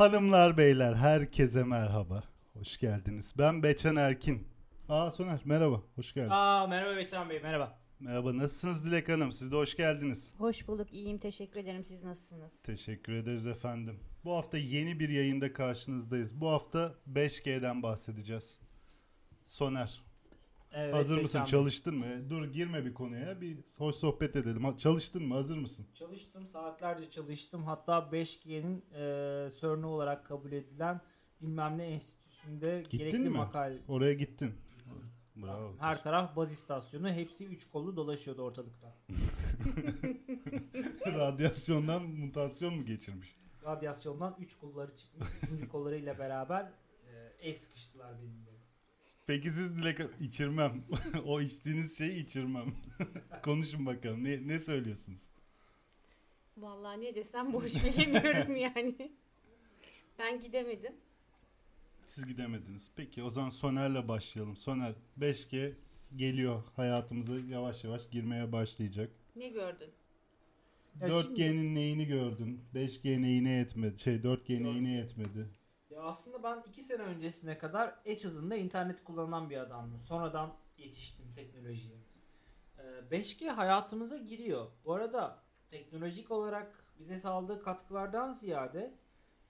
Hanımlar beyler herkese merhaba. Hoş geldiniz. Ben Beçen Erkin. Aa Soner merhaba. Hoş geldin. Aa merhaba Beçen Bey merhaba. Merhaba nasılsınız Dilek Hanım? Siz de hoş geldiniz. Hoş bulduk. iyiyim. Teşekkür ederim. Siz nasılsınız? Teşekkür ederiz efendim. Bu hafta yeni bir yayında karşınızdayız. Bu hafta 5G'den bahsedeceğiz. Soner Evet, hazır mısın? Çalıştın mı? Dur girme bir konuya. Bir hoş sohbet edelim. Ha, Çalıştın mı? Hazır mısın? Çalıştım saatlerce çalıştım. Hatta 5G'nin e, CERN'ü olarak kabul edilen bilmem ne enstitüsünde Gittin gerekli mi? makale. Oraya gittin. Bravo. Her taraf baz istasyonu. Hepsi üç kollu dolaşıyordu ortalıkta. Radyasyondan mutasyon mu geçirmiş? Radyasyondan üç kolları çıkmış. Üçüncü kollarıyla beraber e, el sıkıştılar benimle. Peki siz Dilek içirmem. o içtiğiniz şeyi içirmem. Konuşun bakalım. Ne, ne söylüyorsunuz? Vallahi ne desem boş bilemiyorum yani. Ben gidemedim. Siz gidemediniz. Peki o zaman Soner'le başlayalım. Soner 5G geliyor. Hayatımıza yavaş yavaş girmeye başlayacak. Ne gördün? Ya 4G'nin neyini gördün? 5G neyine yetmedi? Şey 4G Dört- neyine yetmedi? Aslında ben iki sene öncesine kadar edge hızında internet kullanan bir adamdım. Sonradan yetiştim teknolojiye. Ee, 5G hayatımıza giriyor. Bu arada teknolojik olarak bize sağladığı katkılardan ziyade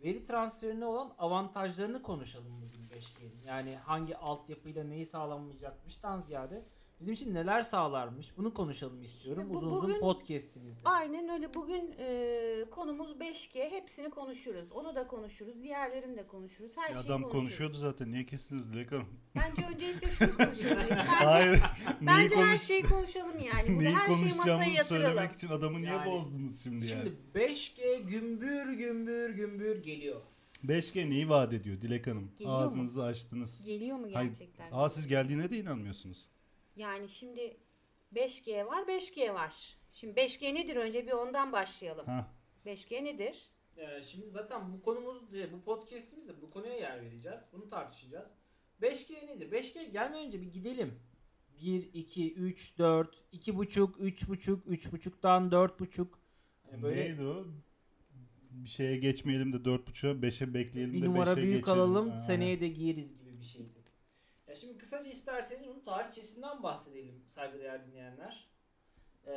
veri transferine olan avantajlarını konuşalım bugün 5G'nin. Yani hangi altyapıyla neyi sağlamayacakmıştan ziyade bizim için neler sağlarmış bunu konuşalım istiyorum Şimdi bu- uzun uzun bugün- podcast'imizde. Aynen öyle. Bugün e, konumuz 5G. Hepsini konuşuruz. Onu da konuşuruz. Diğerlerini de konuşuruz. Her Ya şeyi Adam konuşuruz. konuşuyordu zaten. Niye kestiniz Dilek Hanım? Bence öncelikle şunu konuşalım. Bence, Hayır. bence her konuş- şeyi konuşalım yani. Neyi her şeyi masaya konuşacağımızı yatıralım. söylemek için adamı niye Yani- bozdunuz şimdi, yani? Şimdi 5G gümbür gümbür gümbür geliyor. 5G neyi vaat ediyor Dilek Hanım? Geliyor mu? Ağzınızı açtınız. Geliyor mu Hayır. gerçekten? Aa siz geldiğine de inanmıyorsunuz. Yani şimdi 5G var, 5G var. Şimdi 5G nedir? Önce bir ondan başlayalım. Ha. 5G nedir? Ee, şimdi zaten bu konumuz, bu podcast'imizde bu konuya yer vereceğiz. Bunu tartışacağız. 5G nedir? 5G gelmeden önce bir gidelim. 1, 2, 3, 4, 2,5, 3,5, 3,5'dan 4,5. Yani böyle Neydi o? Bir şeye geçmeyelim de 4.5'a 5'e bekleyelim bir de numara 5'e büyük geçelim. alalım, Ha. seneye de giyeriz gibi bir şeydi. Ya şimdi kısaca isterseniz bunun tarihçesinden bahsedelim saygıdeğer dinleyenler. Ee,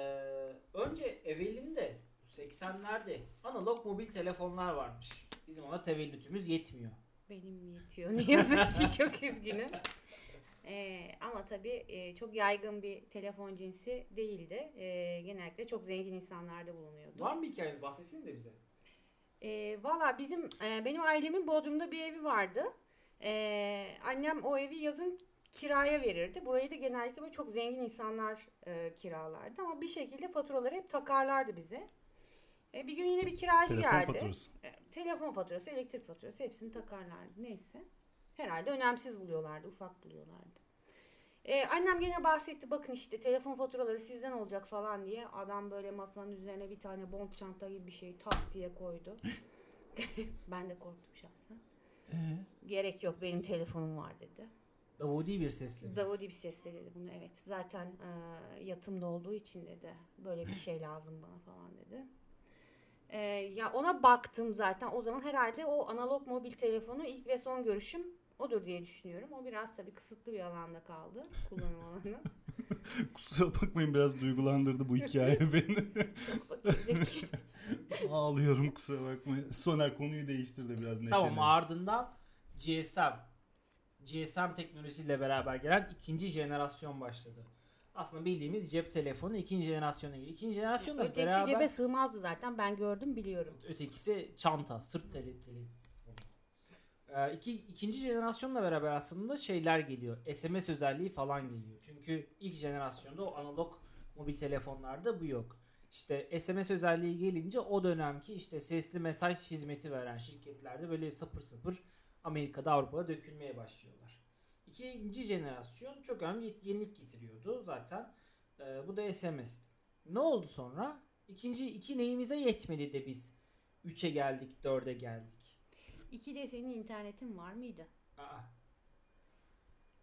önce evvelinde 80'lerde analog mobil telefonlar varmış. Bizim ona tevellütümüz yetmiyor. Benim yetiyor ne yazık ki çok üzgünüm. Ee, ama tabii e, çok yaygın bir telefon cinsi değildi. Ee, genellikle çok zengin insanlarda bulunuyordu. Var mı bir hikayeniz bahsetsenize bize. Ee, Valla bizim e, benim ailemin Bodrum'da bir evi vardı. Ee, annem o evi yazın kiraya verirdi. Burayı da genellikle böyle çok zengin insanlar e, kiralardı ama bir şekilde faturaları hep takarlardı bize. E, bir gün yine bir kiracı Telefon geldi. faturası. E, telefon faturası, elektrik faturası hepsini takarlardı. Neyse. Herhalde önemsiz buluyorlardı, ufak buluyorlardı. E, annem gene bahsetti bakın işte telefon faturaları sizden olacak falan diye. Adam böyle masanın üzerine bir tane bomb çanta gibi bir şey tak diye koydu. ben de korktum şahsen. Ee? Gerek yok benim telefonum var dedi. Davudi bir sesle. Davudi bir sesle dedi bunu evet. Zaten e, yatımda olduğu için dedi. Böyle bir şey lazım bana falan dedi. E, ya ona baktım zaten. O zaman herhalde o analog mobil telefonu ilk ve son görüşüm odur diye düşünüyorum. O biraz tabii kısıtlı bir alanda kaldı. Kullanım alanı. Kusura bakmayın biraz duygulandırdı bu hikaye beni. Ağlıyorum kusura bakmayın. Soner konuyu değiştir de biraz neşeli. Tamam ardından GSM. GSM teknolojisiyle beraber gelen ikinci jenerasyon başladı. Aslında bildiğimiz cep telefonu ikinci jenerasyona giriyor. İkinci jenerasyonla Ötekisi beraber cebe sığmazdı zaten. Ben gördüm biliyorum. ötekisi çanta, sırt tele, telefonu. Ee, iki, ikinci jenerasyonla beraber aslında şeyler geliyor. SMS özelliği falan geliyor. Çünkü ilk jenerasyonda o analog mobil telefonlarda bu yok. İşte SMS özelliği gelince o dönemki işte sesli mesaj hizmeti veren şirketlerde böyle sapır sapır Amerika'da Avrupa'da dökülmeye başlıyorlar. İkinci jenerasyon çok önemli yenilik getiriyordu zaten. Ee, bu da SMS. Ne oldu sonra? İkinci iki neyimize yetmedi de biz 3'e geldik, 4'e geldik. İki de senin internetin var mıydı? Aa,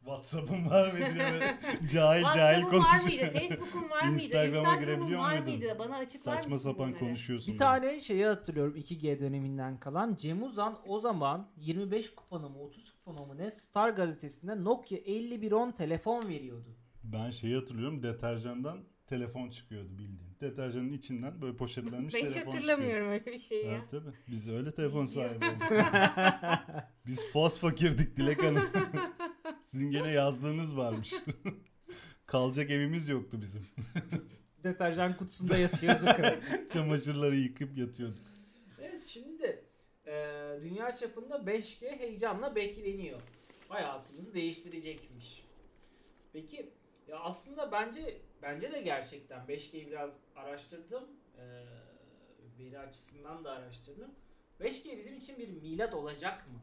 WhatsApp'ım var mı diye cahil cahil WhatsApp'ın var konuşuyor. mıydı? Facebook'un var mıydı? Instagram'a girebiliyor var muydun? mıydı? Bana açıklar Saçma mısın sapan bunları? konuşuyorsun. Bir tane şeyi hatırlıyorum 2G döneminden kalan. Cem Uzan o zaman 25 kuponu mu 30 kuponu mu ne Star gazetesinde Nokia 5110 telefon veriyordu. Ben şeyi hatırlıyorum deterjandan telefon çıkıyordu bildiğin. Deterjanın içinden böyle poşetlenmiş Ben hiç telefon hatırlamıyorum öyle bir şey çıkıyor. ya. Evet tabii. Biz öyle telefon sahibi olduk. Biz fos fakirdik Dilek Hanım. Sizin gene yazlığınız varmış. Kalacak evimiz yoktu bizim. Deterjan kutusunda yatıyorduk. Çamaşırları yıkıp yatıyorduk. evet şimdi de e, dünya çapında 5G heyecanla bekleniyor. Hayatımızı değiştirecekmiş. Peki ya aslında bence bence de gerçekten 5G'yi biraz araştırdım. E, veri açısından da araştırdım. 5G bizim için bir milat olacak mı?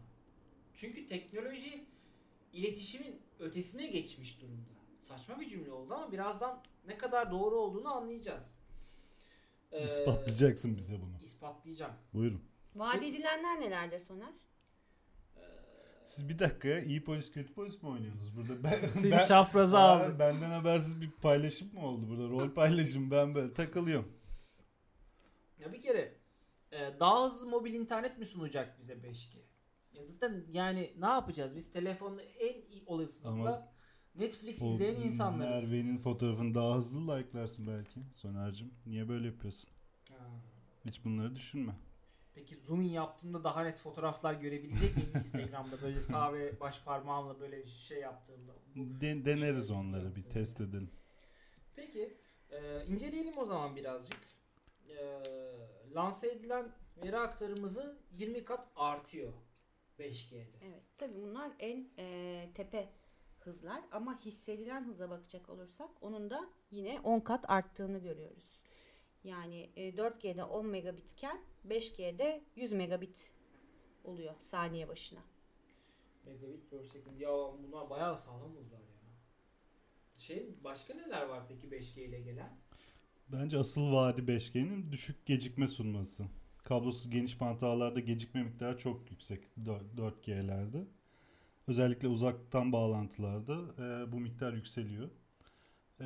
Çünkü teknoloji iletişimin ötesine geçmiş durumda. Saçma bir cümle oldu ama birazdan ne kadar doğru olduğunu anlayacağız. Ee, İspatlayacaksın bize bunu. İspatlayacağım. Buyurun. Vaat edilenler nelerdir Soner? Siz bir dakika ya iyi polis kötü polis mi oynuyorsunuz burada? Ben, Seni ben- çapraza aldı. Benden habersiz bir paylaşım mı oldu burada? Rol paylaşım ben böyle takılıyorum. Ya bir kere e, daha hızlı mobil internet mi sunacak bize 5G? Ya zaten yani ne yapacağız? Biz telefonda en iyi olasılıkla Ama Netflix izleyen insanlarız. Merve'nin fotoğrafını daha hızlı like'larsın belki Soner'cim. Niye böyle yapıyorsun? Ha. Hiç bunları düşünme. Peki zoom in yaptığımda daha net fotoğraflar görebilecek miyim Instagram'da böyle sağ ve baş parmağımla böyle şey yaptığımda? De- deneriz Şey onları bir test edelim. Peki e, inceleyelim o zaman birazcık. E, lanse edilen veri aktarımızı 20 kat artıyor 5G'de. Evet. Tabii bunlar en e, tepe hızlar ama hissedilen hıza bakacak olursak onun da yine 10 kat arttığını görüyoruz. Yani e, 4G'de 10 megabitken 5G'de 100 megabit oluyor saniye başına. Megabit per second. Ya bunlar bayağı sağlam hızlar ya. Şey başka neler var peki 5G ile gelen? Bence asıl vaadi 5G'nin düşük gecikme sunması. Kablosuz geniş bant ağlarda gecikme miktarı çok yüksek 4G'lerde. Özellikle uzaktan bağlantılarda e, bu miktar yükseliyor. E,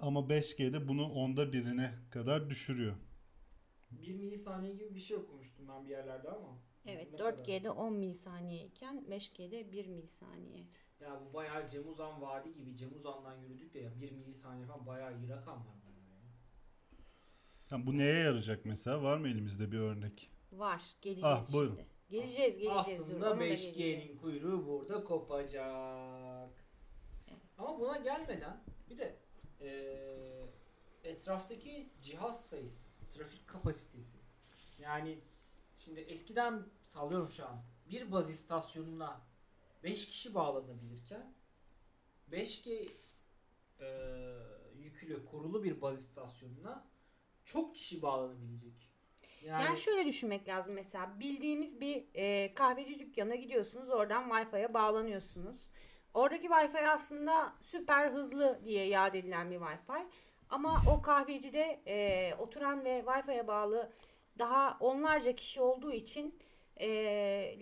ama 5G'de bunu onda birine kadar düşürüyor. 1 milisaniye gibi bir şey okumuştum ben bir yerlerde ama. Evet Ne kadar? 4G'de 10 milisaniye iken 5G'de 1 milisaniye. Ya bu bayağı Cem Uzan vadi gibi. Cem Uzan'dan yürüdük de ya 1 milisaniye falan bayağı iyi rakamlar bunlar ya. Yani bu neye yarayacak mesela? Var mı elimizde bir örnek? Var. Geleceğiz Ah, buyurun. şimdi. Geleceğiz geleceğiz. Dur, Aslında ona da geleceğiz. 5G'nin kuyruğu burada kopacak. Ama buna gelmeden bir de eee, etraftaki cihaz sayısı, trafik kapasitesi. Yani şimdi eskiden sallıyorum şu an bir baz istasyonuna 5 kişi bağlanabilirken 5G eee, yüklü kurulu bir baz istasyonuna çok kişi bağlanabilecek. Yani, şöyle düşünmek lazım mesela bildiğimiz bir e, kahveci dükkanına gidiyorsunuz oradan Wi-Fi'ye bağlanıyorsunuz. Oradaki Wi-Fi aslında süper hızlı diye yad edilen bir Wi-Fi. Ama o kahvecide e, oturan ve Wi-Fi'ye bağlı daha onlarca kişi olduğu için e,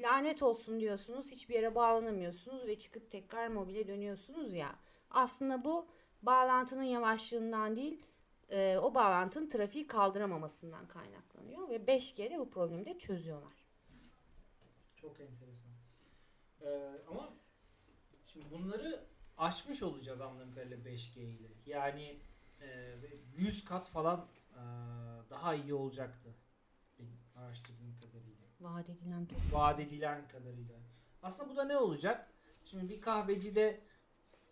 lanet olsun diyorsunuz. Hiçbir yere bağlanamıyorsunuz ve çıkıp tekrar mobile dönüyorsunuz ya. Aslında bu bağlantının yavaşlığından değil e, o bağlantının trafiği kaldıramamasından kaynaklanıyor ve 5G'de bu problemi de çözüyorlar. Çok enteresan. Ee, ama şimdi bunları aşmış olacağız anladığım kadarıyla 5G ile. Yani e, 100 kat falan e, daha iyi olacaktı. Benim araştırdığım kadarıyla. Vaat edilen Vaat edilen kadarıyla. Aslında bu da ne olacak? Şimdi bir kahvecide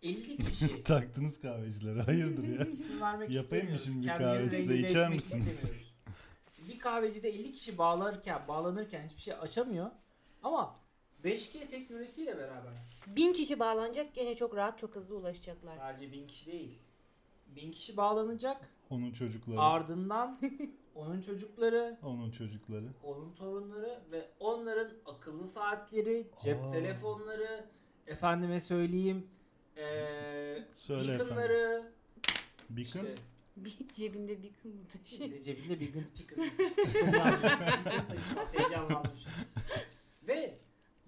50 kişi Taktınız kahvecilere. Hayırdır ya? İsim vermek Yapayım mı şimdi bir kahve size? İçer misiniz? Bir kahvecide 50 kişi bağlanırken, bağlanırken hiçbir şey açamıyor. Ama 5G teknolojisiyle beraber Bin kişi bağlanacak gene çok rahat çok hızlı ulaşacaklar. sadece 1000 kişi değil. 1000 kişi bağlanacak. Onun çocukları. Ardından onun çocukları, Onun çocukları. onun torunları ve onların akıllı saatleri, cep Aa. telefonları, efendime söyleyeyim, eee Söyle efendim. beaconları, Beacon? işte Bir cebinde bir kıl taşı. Bize cebinde bir gün şu an. Ve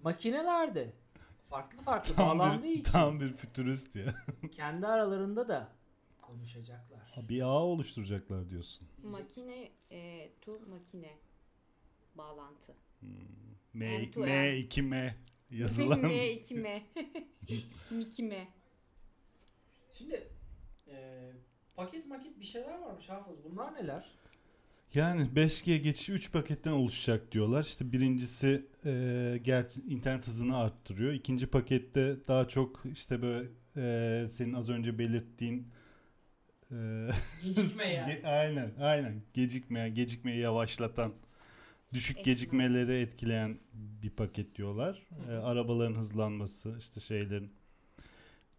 makinelerde farklı farklı Tam bağlandığı bir, için tam bir fütürist ya. kendi aralarında da konuşacaklar. Ha, Bir ağ oluşturacaklar diyorsun. Makine e, to makine bağlantı. M, M to M2M yazılan. M2M. M2M. Şimdi e, paket maket bir şeyler varmış Hafız. Bunlar neler? Yani 5G geçişi 3 paketten oluşacak diyorlar. İşte birincisi e, gerçi internet hızını arttırıyor. İkinci pakette daha çok işte böyle e, senin az önce belirttiğin e, Gecikme ya. ge- aynen aynen gecikmeye gecikmeyi yavaşlatan düşük Etkilen. gecikmeleri etkileyen bir paket diyorlar. E, arabaların hızlanması işte şeylerin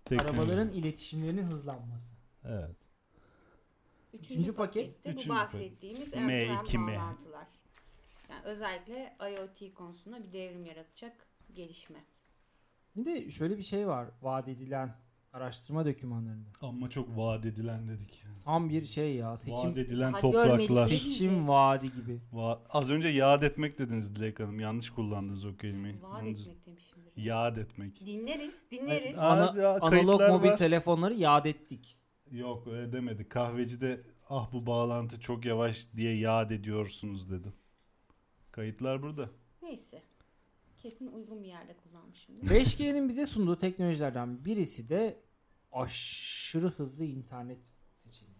teknoloji- Arabaların iletişimlerinin hızlanması. evet. Üçüncü, Üçüncü paket, pakette üçüncü bu bahsettiğimiz M2M. M2M bağlantılar. Yani özellikle IoT konusunda bir devrim yaratacak gelişme. Bir de şöyle bir şey var vaat edilen araştırma dokümanlarında. Ama çok vaat edilen dedik. Tam bir şey ya seçim Vaat edilen topraklar. seçim vaadi gibi. Va- Az önce yad etmek dediniz Dilek Hanım. Yanlış kullandınız o kelimeyi. Vaat Onu- etmek demişimdir. Yad etmek. Dinleriz, dinleriz. Ana- ya, analog mobil var. telefonları yad ettik. Yok öyle demedi. Kahvecide ah bu bağlantı çok yavaş diye yad ediyorsunuz dedi. Kayıtlar burada. Neyse. Kesin uygun bir yerde kullanmışım. 5G'nin bize sunduğu teknolojilerden birisi de aşırı hızlı internet seçeneği.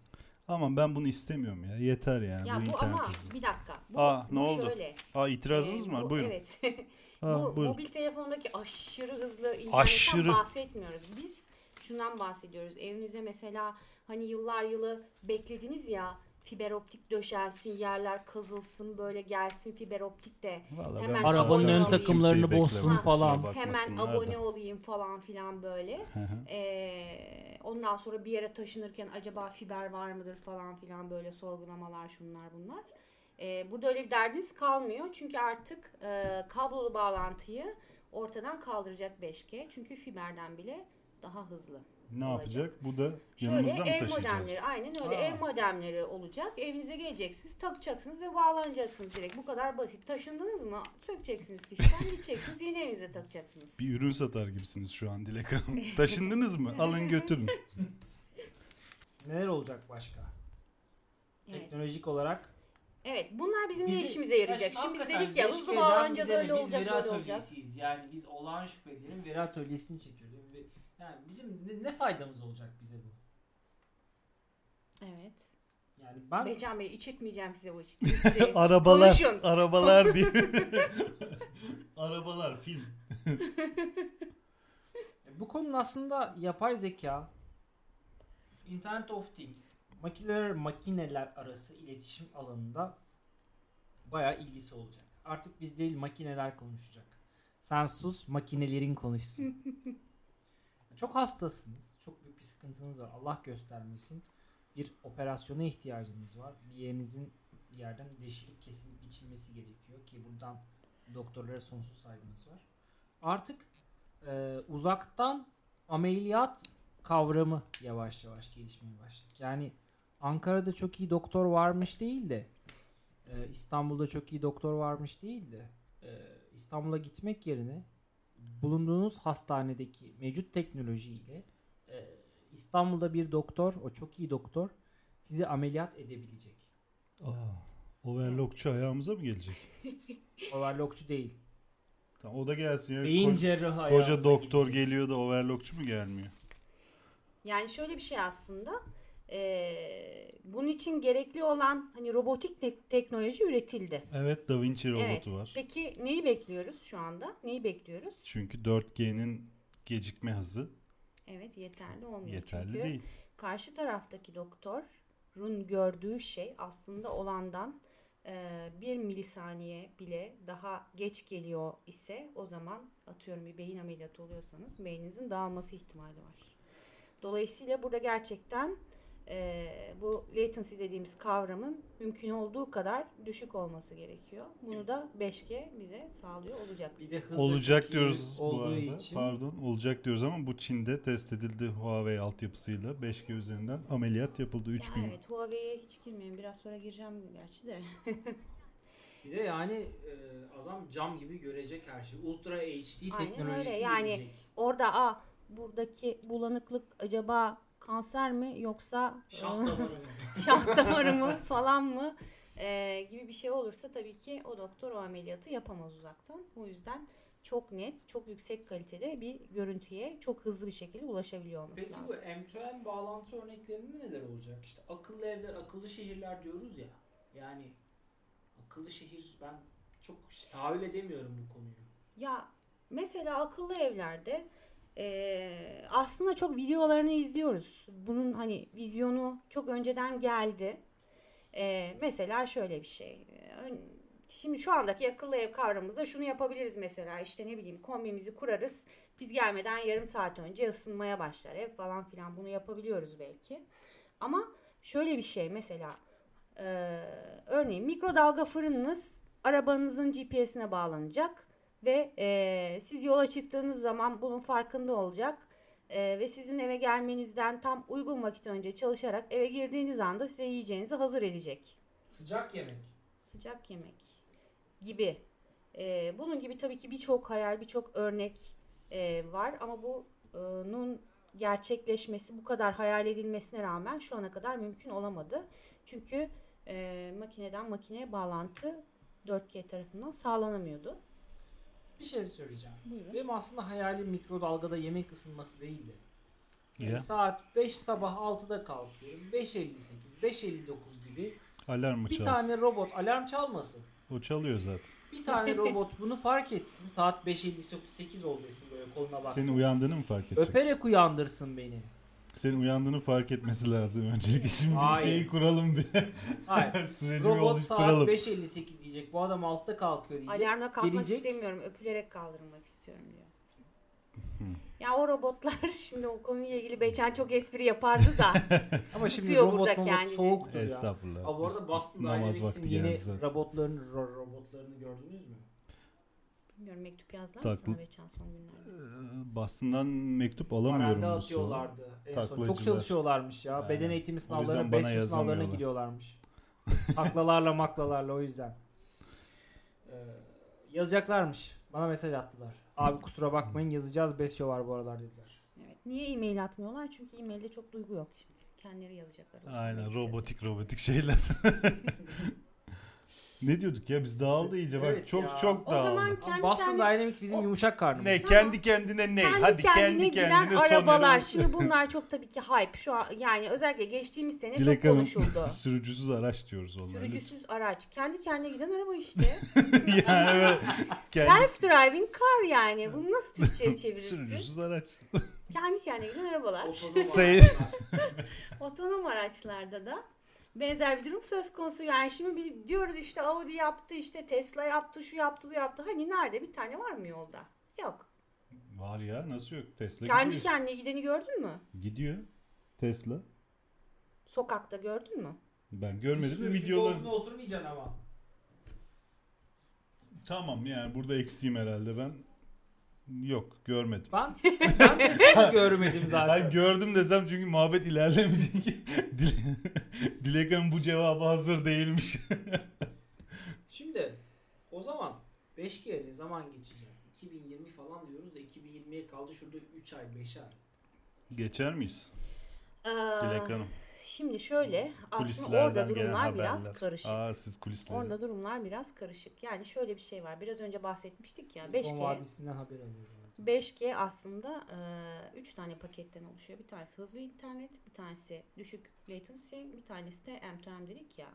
Ama ben bunu istemiyorum ya. Yeter yani Ya bu bu internet ama hızı. bir dakika. Bu, Aa, ne bu oldu? Şöyle. Aa itirazınız Ee, mı var? bu- Buyurun. Evet. Aa, bu buyurun. mobil telefondaki aşırı hızlı internetten Aşırı. bahsetmiyoruz. Biz şundan bahsediyoruz. Evinize mesela hani yıllar yılı beklediniz ya fiber optik döşensin, yerler kazılsın, böyle gelsin fiber optik de Vallahi Hemen Arabanın ön abone takımlarını bozsun falan. hemen bakmasınlar da. abone olayım falan filan böyle. Hı hı. Ee, ondan sonra bir yere taşınırken acaba fiber var mıdır falan filan böyle sorgulamalar şunlar bunlar. Ee, burada öyle bir derdiniz kalmıyor. Çünkü artık e, kablolu bağlantıyı ortadan kaldıracak 5G. Çünkü fiberden bile daha hızlı. ne olacak. yapacak? Bu da Şöyle yanımızda mı ev taşıyacağız? modemleri aynen öyle Aa. ev modemleri olacak. Evinize geleceksiniz, takacaksınız ve bağlanacaksınız direkt. Bu kadar basit. Taşındınız mı? Sökeceksiniz fişten, gideceksiniz, yeni evinize takacaksınız. Bir ürün satar gibisiniz şu an Dilek Hanım. Taşındınız mı? Alın götürün. Neler olacak başka? Evet. Teknolojik olarak Evet, bunlar bizim ne işimize yarayacak? Ya Şimdi biz dedik ya hızlı 5G'den bağlanacağız öyle Biz olacak veri böyle olacak. atölyesiyiz. Yani biz olağan şüphelerin veri atölyesini çekiyoruz. Yani bizim ne, ne faydamız olacak bize bu? Evet. Yani ben Becan Bey içirtmeyeceğim size bu içtiğinizi. arabalar, Konuşun. arabalar değil. arabalar film. E, Bu konunun aslında yapay zeka, Internet of Things, makineler makineler arası iletişim alanında bayağı ilgisi olacak. Artık biz değil makineler konuşacak. Sen sus makinelerin konuşsun. Çok hastasınız. Çok büyük bir sıkıntınız var. Allah göstermesin. Bir operasyona ihtiyacınız var. Bir yerinizin bir yerden deşilip kesilip biçilmesi gerekiyor ki buradan doktorlara sonsuz saygımız var. Artık e, uzaktan ameliyat kavramı yavaş yavaş gelişmeye başladı. Yani Ankara'da çok iyi doktor varmış değil de e, İstanbul'da çok iyi doktor varmış değil de e, İstanbul'a gitmek yerine bulunduğunuz hastanedeki mevcut teknolojiyle e, İstanbul'da bir doktor, o çok iyi doktor sizi ameliyat edebilecek. Aa, overlockçu ayağımıza mı gelecek? Overlockçu değil. Tamam, o da gelsin ya. Beyin Ko- cerrahı koca doktor gidecek. geliyor da overlockçu mu gelmiyor? Yani şöyle bir şey aslında. Ee, bunun için gerekli olan hani robotik te- teknoloji üretildi. Evet Da Vinci robotu evet. var. Peki neyi bekliyoruz şu anda? Neyi bekliyoruz? Çünkü 4G'nin gecikme hızı Evet yeterli olmuyor. yeterli Çünkü değil. karşı taraftaki doktorun gördüğü şey aslında olandan e, bir milisaniye bile daha geç geliyor ise o zaman atıyorum bir beyin ameliyatı oluyorsanız beyninizin dağılması ihtimali var. Dolayısıyla burada gerçekten e, bu latency dediğimiz kavramın mümkün olduğu kadar düşük olması gerekiyor. Bunu da 5G bize sağlıyor olacak. Bir de hız Olacak diyoruz bu arada. için Pardon, olacak diyoruz ama bu Çin'de test edildi Huawei altyapısıyla 5G üzerinden ameliyat yapıldı 3 Ya gün. evet Huawei'ye hiç girmeyeyim. Biraz sonra gireceğim gerçi de. Bir de yani e, adam cam gibi görecek her şeyi. Ultra HD Aynen teknolojisi öyle. Yani- gelecek. Orada a buradaki bulanıklık acaba kanser mi yoksa Şah damarı mı? şah damarı mı falan mı Ee, gibi bir şey olursa tabii ki o doktor o ameliyatı yapamaz uzaktan. O yüzden çok net, çok yüksek kalitede bir görüntüye çok hızlı bir şekilde ulaşabiliyor olması Peki lazım. bu M2M bağlantı örneklerinde neler olacak? İşte akıllı evler, akıllı şehirler diyoruz ya. Yani akıllı şehir ben çok tahayyül edemiyorum bu konuyu. Ya mesela akıllı evlerde eee, aslında çok videolarını izliyoruz. Bunun hani vizyonu çok önceden geldi. Eee, mesela şöyle bir şey. Şimdi şu andaki akıllı ev kavramımızda şunu yapabiliriz mesela işte ne bileyim kombimizi kurarız. Biz gelmeden yarım saat önce ısınmaya başlar ev falan filan bunu yapabiliyoruz belki. Ama şöyle bir şey mesela eee, örneğin mikrodalga fırınınız arabanızın GPS'ine bağlanacak ve e, siz yola çıktığınız zaman bunun farkında olacak E, ve sizin eve gelmenizden tam uygun vakit önce çalışarak eve girdiğiniz anda size yiyeceğinizi hazır edecek. Sıcak yemek. Sıcak yemek gibi. E, bunun gibi tabii ki birçok hayal, birçok örnek e, var ama bunun gerçekleşmesi bu kadar hayal edilmesine rağmen şu ana kadar mümkün olamadı. Çünkü e, makineden makineye bağlantı 4G tarafından sağlanamıyordu. Bir şey söyleyeceğim. Buyurun. Benim aslında hayalim mikrodalgada yemek ısınması değildi. Yani Ya. saat 5 sabah 6'da kalkıyorum. 5.58, 5.59 gibi Alarm mı bir çalsın? tane robot alarm çalmasın. O çalıyor zaten. Bir tane robot bunu fark etsin. Saat 5.58 oldu desin böyle koluna baksın. Senin uyandığını mı fark edecek? Öperek uyandırsın beni. Senin uyandığını fark etmesi lazım öncelikle. Şimdi bir Hayır. şeyi kuralım bir. Hayır. Süreci bir robot saat oluşturalım. 5.58 diyecek. Bu adam 6'da kalkıyor diyecek. Alarmla kalkmak Gelecek. istemiyorum. Öpülerek kaldırılmak istiyorum diyor. Ya o robotlar şimdi o konuyla ilgili Beçen çok espri yapardı da. Ama şimdi robot robot soğuktur ya. Estağfurullah. Ama bu arada Boston Namaz Dynamics'in vakti yeni zaten. robotlarını, ro- robotlarını gördünüz mü? Bilmiyorum mektup yazdılar mı Taklı- sana Beçen son günlerde? Ee, Boston'dan mektup alamıyorum Paranda bu atıyorlardı. En son. Çok çalışıyorlarmış ya. Aynen. Beden eğitimi sınavlarına, BESYO sınavlarına gidiyorlarmış. Taklalarla maklalarla o yüzden. Ee, yazacaklarmış. Bana mesaj attılar. Abi kusura bakmayın yazacağız BESYO var bu aralar dediler. Evet. Niye e-mail atmıyorlar? Çünkü e-mailde çok duygu yok şimdi. Kendileri yazacaklar. Aynen robotik robotik şeyler. ne diyorduk ya biz dağıldı iyice bak Evet çok ya. çok O dağıldı. zaman Ama kendi Boston kendi- Dynamics bizim O- yumuşak karnımız. ne kendi kendine ne? Kendi Hadi kendine kendi giden kendine arabalar. son Şimdi bunlar çok tabii ki hype. Şu an yani özellikle geçtiğimiz sene Dilek çok Hanım konuşuldu. sürücüsüz araç diyoruz onlara. Sürücüsüz araç. Kendi kendine giden araba işte. yani evet. Kendi Self driving car yani. Bunu nasıl Türkçe'ye çevirirsin? sürücüsüz araç. Kendi kendine giden arabalar. Otonom. Otonom araçlarda da benzer bir durum söz konusu. Yani şimdi bir diyoruz işte Audi yaptı, işte Tesla yaptı, şu yaptı, bu yaptı. Hani nerede bir tane var mı yolda? Yok. Var ya nasıl yok Tesla Kendi gidiyor. kendine gideni gördün mü? Gidiyor Tesla. Sokakta gördün mü? Ben görmedim de videolar. oturmayacaksın ama. Tamam yani burada eksiğim herhalde ben. Yok görmedim. Ben, ben Tesla'yı görmedim zaten. Ben gördüm desem çünkü muhabbet ilerlemeyecek. Dile- Dilek Hanım bu cevabı hazır değilmiş. Şimdi o zaman 5G'ye ne zaman geçeceğiz? 2020 falan diyoruz da 2020'ye kaldı şurada 3 ay 5 ay. Geçer miyiz Ee, Dilek Hanım? Şimdi şöyle aslında Kulislerden orada durumlar biraz haberler. karışık. Aa siz kulisleri. Orada durumlar biraz karışık. Yani şöyle bir şey var. Biraz önce bahsetmiştik ya. Silikon 5G Vadisi'nden haber alıyorum. 5G aslında 3 tane paketten oluşuyor. Bir tanesi hızlı internet, bir tanesi düşük latency, bir tanesi de M2M dedik ya.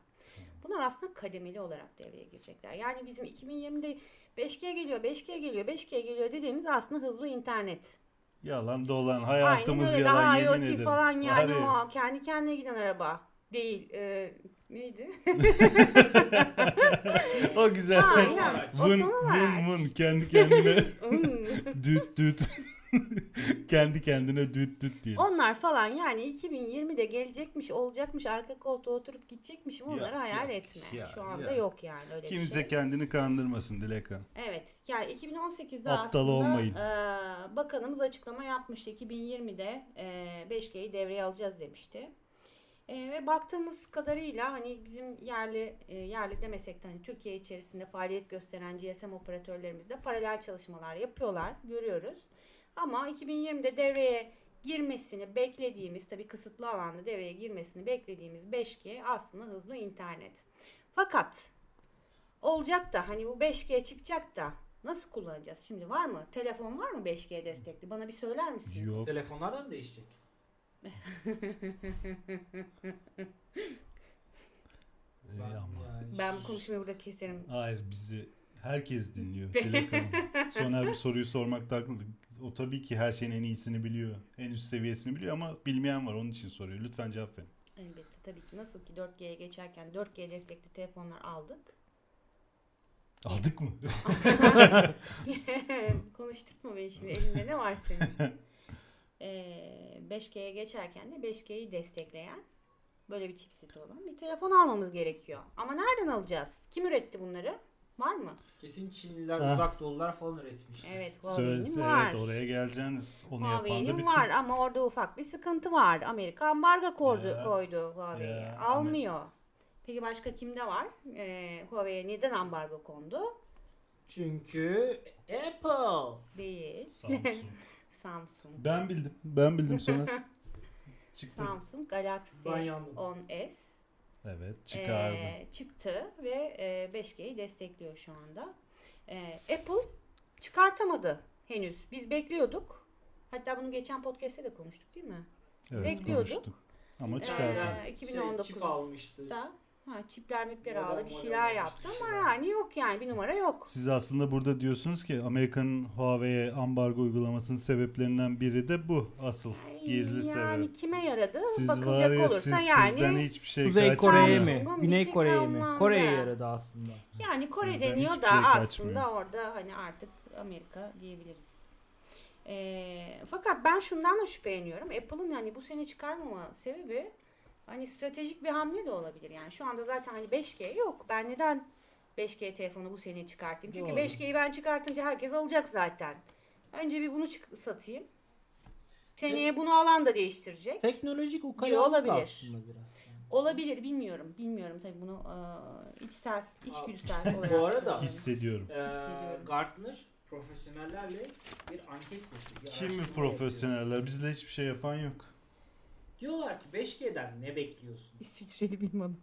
Bunlar aslında kademeli olarak devreye girecekler. Yani bizim 2020'de 5G geliyor, 5G geliyor, 5G geliyor dediğimiz aslında hızlı internet. Yalan dolan Aynen hayatımız öyle. yalan Daha yemin IoT ederim. falan yani o kendi kendine giden araba değil. Ee, neydi? o güzel. Aynen. Vın Otonom vın vın kendi kendine Hmm. düt düt. kendi kendine düt düt diye. Onlar falan yani 2020'de gelecekmiş, olacakmış, arka koltuğa oturup gidecekmişim onları Yok, hayal yok. etme. Ya, Şu anda ya. yok yani öyle Kimse bir şey. kendini kandırmasın Dilek Hanım. Evet. Yani 2018'de Aptal aslında olmayın. e, bakanımız açıklama yapmıştı. 2020'de e, 5G'yi devreye alacağız demişti. E, ve baktığımız kadarıyla hani bizim yerli e, yerli demesek de hani Türkiye içerisinde faaliyet gösteren GSM operatörlerimiz de paralel çalışmalar yapıyorlar görüyoruz. Ama 2020'de devreye girmesini beklediğimiz tabii kısıtlı alanda devreye girmesini beklediğimiz 5G aslında hızlı internet. Fakat olacak da hani bu 5G çıkacak da nasıl kullanacağız? Şimdi var mı? Telefon var mı 5G destekli? Bana bir söyler misiniz? Yok. Telefonlardan değişecek. Ben- yani Ben bu konuşmayı burada keserim. Hayır bizi herkes dinliyor. Dilek Hanım. Soner bir soruyu sormakta haklı. O tabii ki her şeyin en iyisini biliyor. En üst seviyesini biliyor ama bilmeyen var onun için soruyor. Lütfen cevap verin. Elbette tabii ki nasıl ki 4G'ye geçerken 4G destekli telefonlar aldık. Aldık mı? Konuştuk mu beni şimdi elinde ne var senin? Ee, 5G'ye geçerken de 5G'yi destekleyen böyle bir chipseti olan bir telefon almamız gerekiyor. Ama nereden alacağız? Kim üretti bunları? Var mı? Kesin Çinliler, Ha. uzak doğulular falan üretmiş. Evet Huawei'nin Söylese var. evet oraya geleceğiniz. Onu yapan da Huawei'nin bir var Türk. ama orada ufak bir sıkıntı var. Amerika ambargo koydu, Ya. koydu Huawei'ye. Ya, Almıyor. Peki başka kimde var? Ee, Huawei'ye neden ambargo kondu? Çünkü Apple. Değil. Samsung. Samsung. Ben bildim. Ben bildim sonra. Çıktı. Samsung Galaxy Ben yandım. 10s Evet çıkardı. e, çıktı ve e, 5G'yi destekliyor şu anda. E, Apple çıkartamadı henüz. Biz bekliyorduk. Hatta bunu geçen podcast'te de konuştuk değil mi? evet bekliyorduk. konuştuk. Ama çıkardı. Yani 2019'da. Şey, çip almıştı. Da ha, çipler mipler aldı bir şeyler yaptı ama şeyler. yani yok yani bir numara yok. Siz aslında burada diyorsunuz ki Amerika'nın Huawei'ye ambargo uygulamasının sebeplerinden biri de bu asıl gizli yani sebep. kime yaradı Siz bakılacak var ya olursa siz, yani sizden hiçbir şey Kuzey. Kore'ye mi? Güney Kore'ye mi? Kore'ye yaradı aslında. Yani Kore Sizden deniyor da şey aslında orada hani artık Amerika diyebiliriz. Ee, fakat ben şundan da şüpheleniyorum. Apple'ın yani bu sene çıkarmama sebebi hani stratejik bir hamle de olabilir. Yani şu anda zaten hani 5G yok. Ben neden 5G telefonu bu sene çıkartayım? Çünkü Doğru. 5G'yi ben çıkartınca herkes alacak zaten. Önce bir bunu çık- satayım. Seneye bunu alan da değiştirecek. Teknolojik ukalalık olabilir. aslında biraz. Olabilir bilmiyorum. Bilmiyorum tabii bunu e, içsel, içgüdüsel olarak. Bu arada-. Hissediyorum. Ee, Hissediyorum. Gartner profesyonellerle bir anket yapıyor. bir Kim mi profesyoneller? Bizle hiçbir şey yapan yok. yapıyor. Diyorlar ki 5G'den ne bekliyorsun? İsviçreli bilim adamı.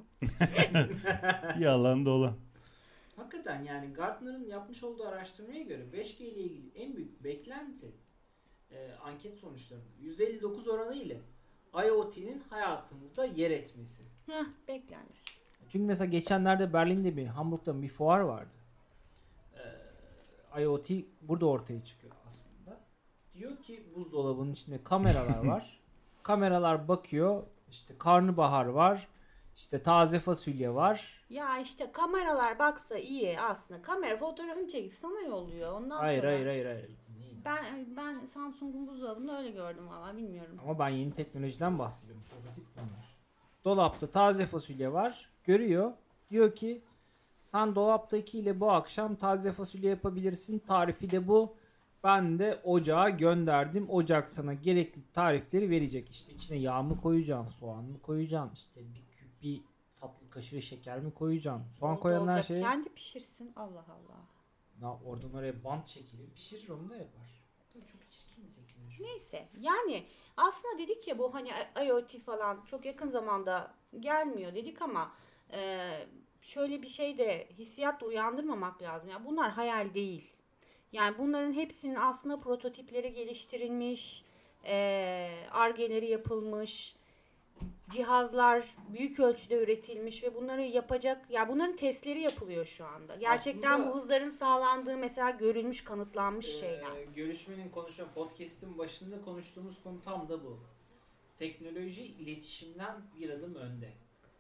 Yalan dolan. Hakikaten yani Gartner'ın yapmış olduğu araştırmaya göre 5G ile ilgili en büyük beklenti e, anket sonuçlarında %59 oranı ile IoT'nin hayatımızda yer etmesi. Heh, beklenir. Çünkü mesela geçenlerde Berlin'de bir, Hamburg'da bir fuar vardı. Ee, IoT burada ortaya çıkıyor aslında. Diyor ki buzdolabının içinde kameralar var. kameralar bakıyor. İşte karnabahar var. İşte taze fasulye var. Ya işte kameralar baksa iyi aslında. Kamera fotoğrafını çekip sana yolluyor. Ondan Hayır sonra. hayır hayır hayır. Ben ben Samsung'un buzdolabını öyle gördüm valla bilmiyorum. Ama ben yeni teknolojiden bahsediyorum. Bunlar. Dolapta taze fasulye var. Görüyor. Diyor ki sen dolaptakiyle bu akşam taze fasulye yapabilirsin. Tarifi de bu. Ben de ocağa gönderdim. Ocak sana gerekli tarifleri verecek. İşte içine yağ mı koyacaksın, soğan mı koyacaksın, işte bir küp bir tatlı kaşığı şeker mi koyacaksın? Soğan Oldu koyan her olacak. Kendi pişirsin Allah Allah. Na, oradan oraya bant çekilir. Pişirir onu da yapar. Bu da Çok çirkin bir teknoloji. Neyse yani aslında dedik ya bu hani IoT falan çok yakın zamanda gelmiyor dedik ama e, şöyle bir şey de hissiyat da uyandırmamak lazım. Yani bunlar hayal değil. Yani bunların hepsinin aslında prototipleri geliştirilmiş, e, argeleri yapılmış, cihazlar büyük ölçüde üretilmiş ve bunları yapacak ya bunların testleri yapılıyor şu anda. Gerçekten Aslında- bu hızların sağlandığı mesela görülmüş, kanıtlanmış şeyler. Ee, görüşmenin konuşma podcast'in başında konuştuğumuz konu tam da bu. Teknoloji iletişimden bir adım önde.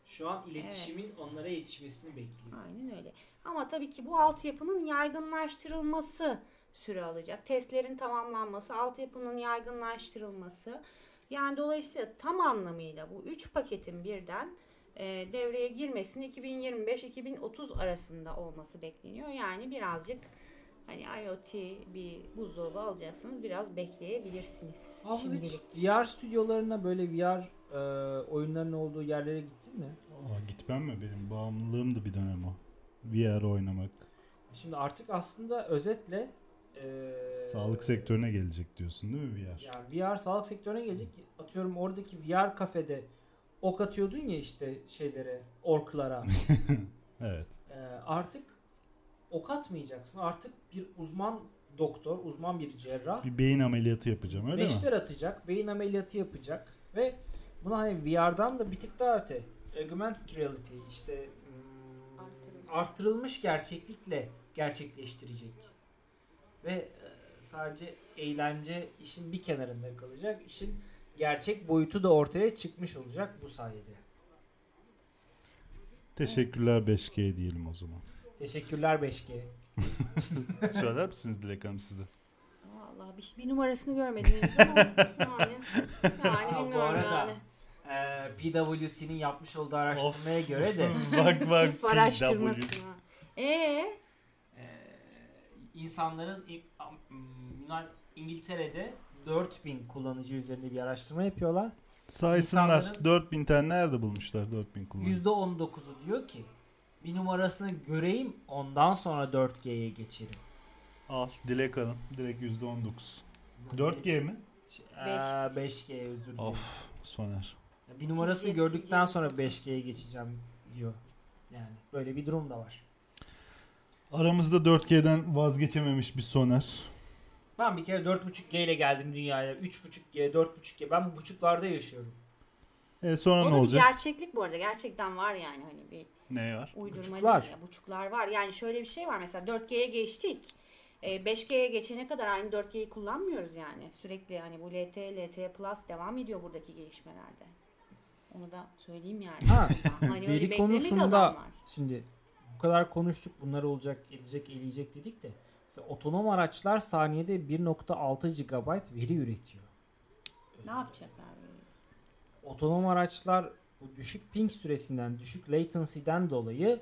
Şu an iletişimin onlara yetişmesini bekliyor. Aynen öyle. Ama tabii ki bu altyapının yaygınlaştırılması süre alacak. Testlerin tamamlanması, altyapının yaygınlaştırılması. Yani dolayısıyla tam anlamıyla bu üç paketin birden e, devreye girmesinin 2025-2030 arasında olması bekleniyor. Yani birazcık Hani IoT bir buzdolabı alacaksınız biraz bekleyebilirsiniz. Hafız hiç Şimdilik. VR stüdyolarına böyle VR e, oyunların olduğu yerlere gittin mi? Aa, gitmem mi benim bağımlılığımdı bir dönem o. VR oynamak. Şimdi artık aslında özetle Sağlık sektörüne gelecek diyorsun değil mi VR? Yani VR sağlık sektörüne gelecek. Atıyorum oradaki VR kafede ok atıyordun ya işte şeylere, orklara. Evet. Ee, artık ok atmayacaksın. Artık bir uzman doktor, uzman bir cerrah Bir beyin ameliyatı yapacağım öyle mi? beşler atacak, beyin ameliyatı yapacak ve buna hani VR'dan da bir tık daha öte. Augmented reality işte hmm, arttırılmış gerçeklikle gerçekleştirecek. Ve e, sadece eğlence işin bir kenarında kalacak. İşin gerçek boyutu da ortaya çıkmış olacak bu sayede. Teşekkürler 5G diyelim o zaman. Teşekkürler 5G. Söyler misiniz Dilek Hanım siz de? Vallahi bir, bir numarasını görmedim ama yani, yani Aa, bilmiyorum arada yani. e, PwC'nin yapmış olduğu araştırmaya göre de bak bak Sırf araştırması. İnsanların İngiltere'de 4000 kullanıcı üzerinde bir araştırma yapıyorlar. Saysınlar. İnsanların- 4000 tane nerede bulmuşlar 4000 kullanıcı? %19'u diyor ki bir numarasını göreyim ondan sonra 4G'ye geçerim. Al Dilek Hanım. Direkt %19. 4G mi? Ee, 5G özür dilerim. Of Soner. Bir numarasını gördükten sonra 5G'ye geçeceğim diyor. Yani böyle bir durum da var. Aramızda 4G'den vazgeçememiş bir Soner. Ben bir kere 4.5G ile geldim dünyaya. 3.5G, 4.5G. Ben bu buçuklarda yaşıyorum. E sonra o ne da bir olacak? gerçeklik bu arada. Gerçekten var yani hani bir Ne var? uydurma Buçuklar. değil ya. Buçuklar var. Yani şöyle bir şey var mesela 4G'ye geçtik. E, 5G'ye geçene kadar aynı 4G'yi kullanmıyoruz yani. Sürekli hani bu LT, LT Plus devam ediyor buradaki gelişmelerde. Onu da söyleyeyim yani. Ha, hani öyle veri konusunda adamlar. şimdi bu kadar konuştuk bunlar olacak, edecek, eleyecek dedik de mesela otonom araçlar saniyede 1.6 GB veri üretiyor. Ne yapacaklar böyle? Otonom araçlar bu düşük ping süresinden, düşük latency'den dolayı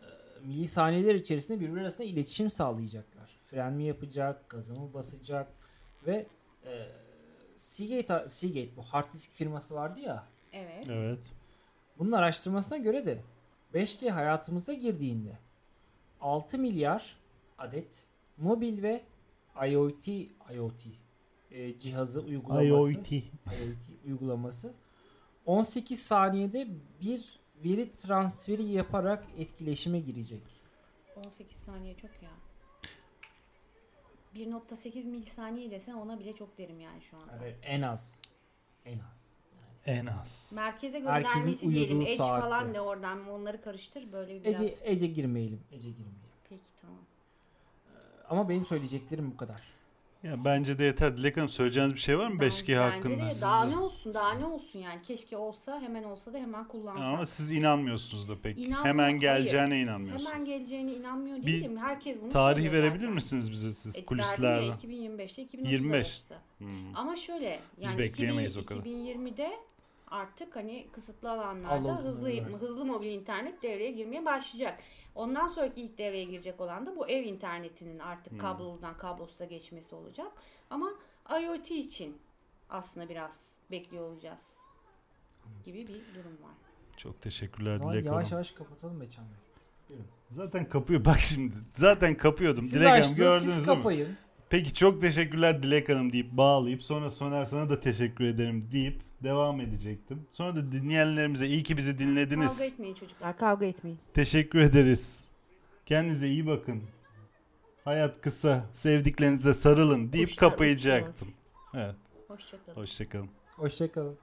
e, milisaniyeler içerisinde birbirleri arasında iletişim sağlayacaklar. Fren mi yapacak, gazı mı basacak ve e, Seagate, Seagate bu hard disk firması vardı ya Evet. Evet. Bunun araştırmasına göre de 5G hayatımıza girdiğinde 6 milyar adet mobil ve IoT IoT e, cihazı uygulaması IoT. IoT uygulaması 18 saniyede bir veri transferi yaparak etkileşime girecek. 18 saniye çok ya. 1.8 milisaniye desen ona bile çok derim yani şu anda. Yani en az. En az. En az. Merkeze Herkesin göndermesi diyelim. uyuduğu Edge saatte. falan de oradan onları karıştır böyle bir biraz. Ece, Ece girmeyelim. Ece girmeyelim. Peki tamam. Ama benim söyleyeceklerim bu kadar. Ya bence de yeter. Dilek Hanım söyleyeceğiniz bir şey var mı Ben- 5G hakkında? Bence de Siz- daha ne olsun daha ne olsun yani. Keşke olsa hemen olsa da hemen kullansak. Ama siz inanmıyorsunuz da pek. İnanmıyorum, Hemen geleceğine inanmıyorsunuz. Hemen geleceğine inanmıyor Bir değilim. Herkes bunu Tarih söylüyor verebilir zaten. misiniz bize siz E, kulislerden? ya 2025'te 2030 25. arası. Hmm. Ama şöyle Biz yani bekleyemeyiz 2000 o kadar. 2020'de artık hani kısıtlı alanlarda Allah hızlı versin. hızlı mobil internet devreye girmeye başlayacak. Ondan sonraki ilk devreye girecek olan da bu ev internetinin artık Hmm. kabloludan kablosuza geçmesi olacak. Ama IoT için aslında biraz bekliyor olacağız gibi bir durum var. Çok teşekkürler Dilek yavaş Hanım. yavaş kapatalım Beçan Bey. Zaten kapıyor. Bak şimdi. Zaten kapıyordum. Siz Dilek Hanım açtınız gördünüz siz değil mi? Peki çok teşekkürler Dilek Hanım deyip bağlayıp sonra Soner sana da teşekkür ederim deyip devam edecektim. Sonra da dinleyenlerimize iyi ki bizi dinlediniz. Kavga etmeyin çocuklar kavga etmeyin. Teşekkür ederiz. Kendinize iyi bakın. Hayat kısa. Sevdiklerinize sarılın deyip Kuşlar kapayacaktım. Evet. Hoşçakalın. Hoşçakalın. Hoşçakalın.